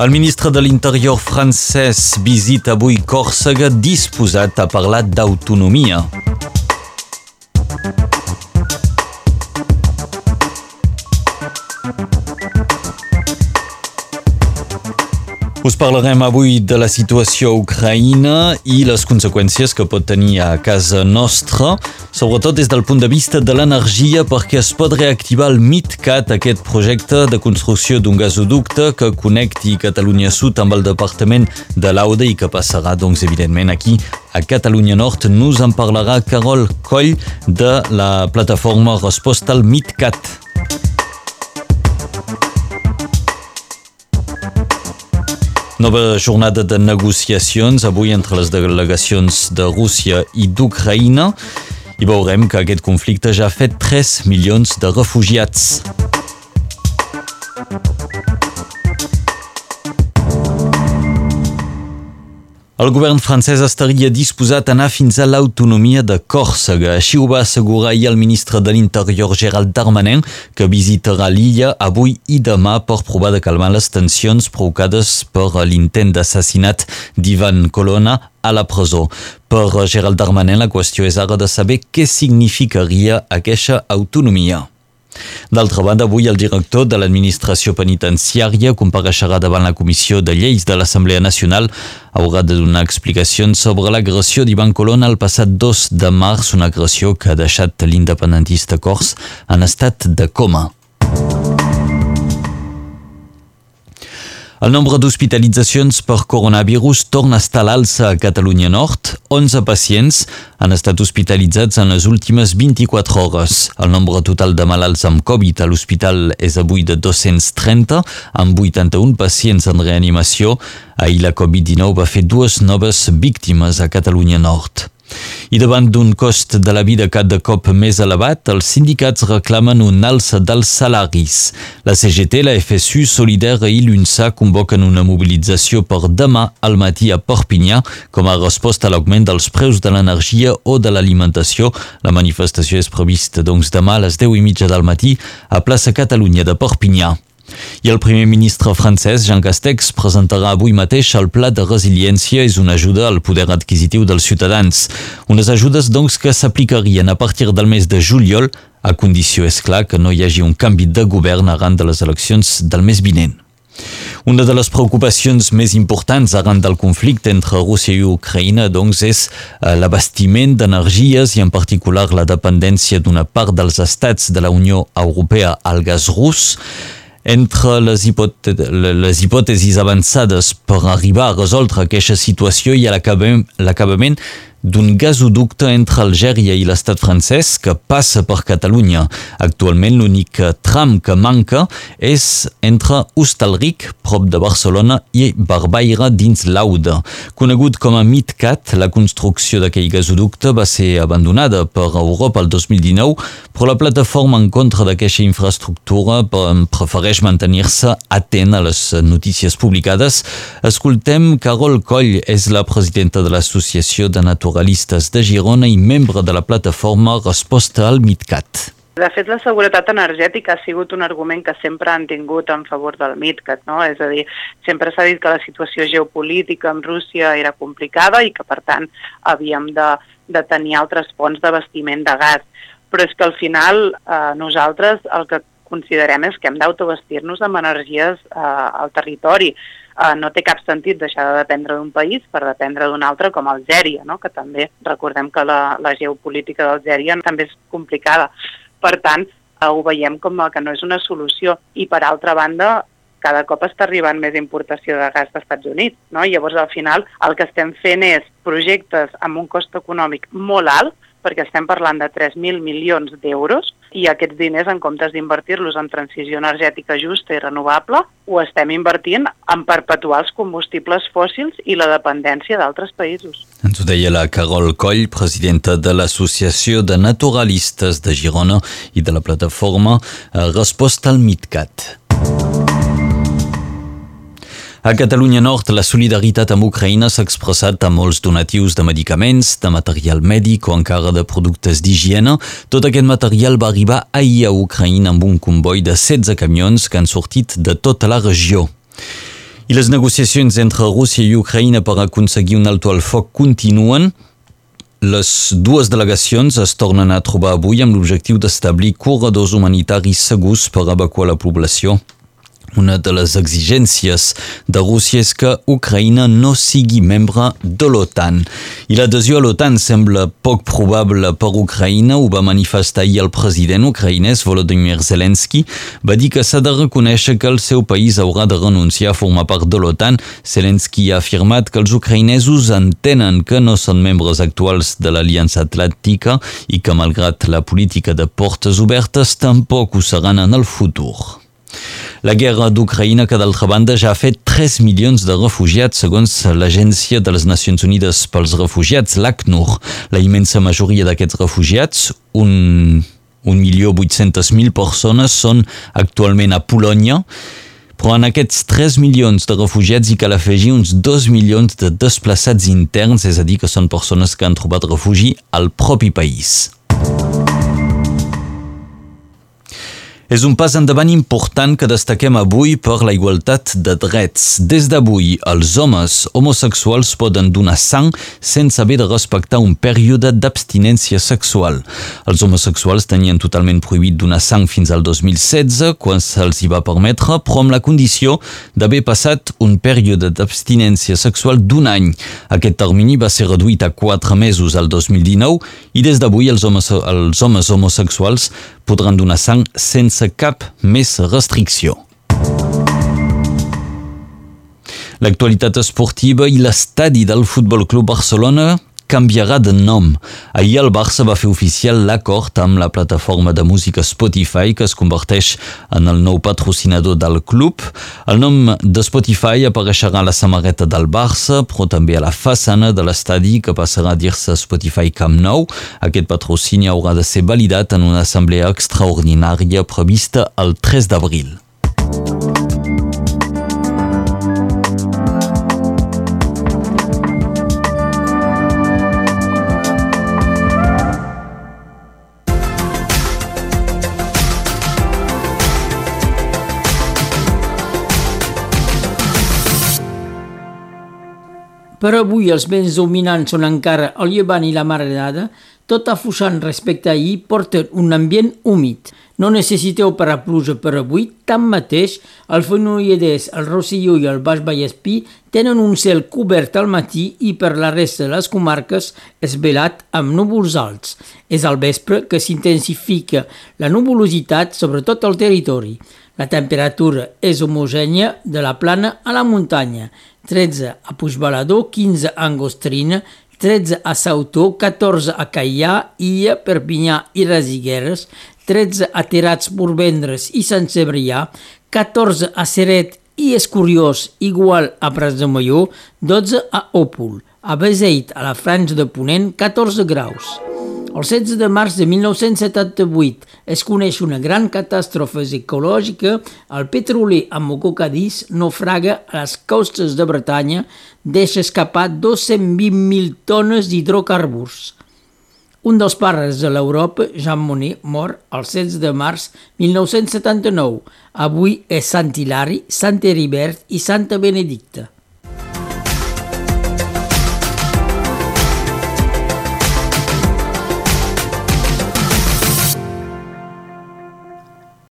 El ministre de l'Interior francès visita avui Còrsega disposat a parlar d'autonomia. Us parlarem avui de la situació a Ucraïna i les conseqüències que pot tenir a casa nostra, sobretot des del punt de vista de l'energia perquè es pot reactivar el MidCat, aquest projecte de construcció d'un gasoducte que connecti Catalunya Sud amb el departament de l'Aude i que passarà, doncs, evidentment, aquí a Catalunya Nord. Nos en parlarà Carol Coll de la plataforma Resposta al MidCat. Nova jornada de negociacions avui entre les delegacions de Rússia i d'Ucraïna i veurem que aquest conflicte ja ha fet 3 milions de refugiats. El govern francès estaria disposat a anar fins a l'autonomia de Còrsega. Així ho va assegurar ahir el ministre de l'Interior, Gerald Darmanin, que visitarà l'illa avui i demà per provar de calmar les tensions provocades per l'intent d'assassinat d'Ivan Colonna a la presó. Per Gerald Darmanin, la qüestió és ara de saber què significaria aquesta autonomia. D'altra banda, avui el director de l'administració penitenciària compareixerà davant la Comissió de Lleis de l'Assemblea Nacional. Haurà de donar explicacions sobre l'agressió d'Ivan Colón el passat 2 de març, una agressió que ha deixat l'independentista cors en estat de coma. El nombre d'hospitalitzacions per coronavirus torna a estar a l'alça a Catalunya Nord. 11 pacients han estat hospitalitzats en les últimes 24 hores. El nombre total de malalts amb Covid a l'hospital és avui de 230, amb 81 pacients en reanimació. Ahir la Covid-19 va fer dues noves víctimes a Catalunya Nord. I davant d'un cost de la vida cada cop més elevat, els sindicats reclamen un alça dels salaris. La CGT, la FSU, Solidar i l'UNSA convoquen una mobilització per demà al matí a Perpinyà com a resposta a l'augment dels preus de l'energia o de l'alimentació. La manifestació és prevista doncs demà a les 10 i mitja del matí a plaça Catalunya de Perpinyà. I el primer ministre francès, Jean Castex, presentarà avui mateix el Pla de Resiliència és una ajuda al poder adquisitiu dels ciutadans. Unes ajudes, doncs, que s'aplicarien a partir del mes de juliol, a condició, és clar, que no hi hagi un canvi de govern arran de les eleccions del mes vinent. Una de les preocupacions més importants arran del conflicte entre Rússia i Ucraïna doncs, és eh, l'abastiment d'energies i en particular la dependència d'una part dels estats de la Unió Europea al gas rus. Entre les, les hipòtesis avançades per arribar a resoldre aquesta situació ha l'acabament d'un gasoducte entre Algèria i l'estat francès que passa per Catalunya. Actualment l'únic tram que manca és entre Hostalric, prop de Barcelona, i Barbaire dins l'Auda. Conegut com a MidCat, la construcció d'aquell gasoducte va ser abandonada per Europa el 2019, però la plataforma en contra d'aquesta infraestructura prefereix mantenir-se atent a les notícies publicades. Escoltem Carol Coll, és la presidenta de l'Associació de Natura naturalistes de Girona i membre de la plataforma Resposta al MidCat. De fet, la seguretat energètica ha sigut un argument que sempre han tingut en favor del MidCat, no? És a dir, sempre s'ha dit que la situació geopolítica amb Rússia era complicada i que, per tant, havíem de, de tenir altres fonts d'abastiment de gas. Però és que al final eh, nosaltres el que considerem és que hem d'autobastir-nos amb energies eh, al territori eh, no té cap sentit deixar de dependre d'un país per dependre d'un altre com Algèria, no? que també recordem que la, la geopolítica d'Algèria també és complicada. Per tant, eh, ho veiem com que no és una solució. I per altra banda, cada cop està arribant més importació de gas dels Estats Units. No? Llavors, al final, el que estem fent és projectes amb un cost econòmic molt alt, perquè estem parlant de 3.000 milions d'euros i aquests diners, en comptes d'invertir-los en transició energètica justa i renovable, ho estem invertint en perpetuar els combustibles fòssils i la dependència d'altres països. Ens ho deia la Carol Coll, presidenta de l'Associació de Naturalistes de Girona i de la plataforma eh, Resposta al MidCat. A Catalunya Nord, la solidaritat amb Ucraïna s'ha expressat amb molts donatius de medicaments, de material mèdic o encara de productes d'higiene. Tot aquest material va arribar ahir a Ucraïna amb un comboi de 16 camions que han sortit de tota la regió. I les negociacions entre Rússia i Ucraïna per aconseguir un alto al foc continuen. Les dues delegacions es tornen a trobar avui amb l'objectiu d'establir corredors humanitaris segurs per evacuar la població. Una de les exigències de Rússia és que Ucraïna no sigui membre de l'OTAN. I l'adhesió a l'OTAN sembla poc probable per Ucraïna, ho va manifestar ahir el president ucraïnès Volodymyr Zelensky. Va dir que s'ha de reconèixer que el seu país haurà de renunciar a formar part de l'OTAN. Zelensky ha afirmat que els ucraïnesos entenen que no són membres actuals de l'Aliança Atlàntica i que, malgrat la política de portes obertes, tampoc ho seran en el futur. La guerra d'Ucraïna, que d'altra banda ja ha fet 3 milions de refugiats, segons l'Agència de les Nacions Unides pels Refugiats, l'ACNUR. La immensa majoria d'aquests refugiats, un, 1.800.000 persones, són actualment a Polònia, però en aquests 3 milions de refugiats hi cal afegir uns 2 milions de desplaçats interns, és a dir, que són persones que han trobat refugi al propi país. És un pas endavant important que destaquem avui per la igualtat de drets. Des d'avui, els homes homosexuals poden donar sang sense haver de respectar un període d'abstinència sexual. Els homosexuals tenien totalment prohibit donar sang fins al 2016, quan se'ls hi va permetre, però amb la condició d'haver passat un període d'abstinència sexual d'un any. Aquest termini va ser reduït a 4 mesos al 2019 i des d'avui els, homes, els homes homosexuals podran donar sang sense cap més restricció. L'actualitat esportiva i l'estadi del Futbol Club Barcelona canviarà de nom. Ahir el Barça va fer oficial l'acord amb la plataforma de música Spotify que es converteix en el nou patrocinador del club. El nom de Spotify apareixerà a la samarreta del Barça, però també a la façana de l'estadi que passarà a dir-se Spotify Camp Nou. Aquest patrocini haurà de ser validat en una assemblea extraordinària prevista el 3 d'abril. Per avui els vents dominants són encara el llevant i la maredada, tot afusant respecte a ahir porten un ambient humit. No necessiteu per a pluja per avui, tanmateix, el Fenolledès, el Rosselló i el Baix Vallespí tenen un cel cobert al matí i per la resta de les comarques és velat amb núvols alts. És al vespre que s'intensifica la nuvolositat sobre tot el territori. La temperatura és homogènia de la plana a la muntanya. 13 a Puigbalador, 15 a Angostrina, 13 a Sautó, 14 a Caià, Illa, Perpinyà i Resigueres, 13 a Terats, Borbendres i Sant Cebrià, 14 a Seret i és curiós, igual a Pras de Molló, 12 a Òpol, a Beseit, a la Franja de Ponent, 14 graus. El 16 de març de 1978 es coneix una gran catàstrofe ecològica. El petroler Mococadís naufraga a les costes de Bretanya, deixa escapar 220.000 tones d'hidrocarburs. Un dels pares de l'Europa, Jean Monnet, mor el 16 de març 1979. Avui és Sant Hilari, Sant Heribert i Santa Benedicta.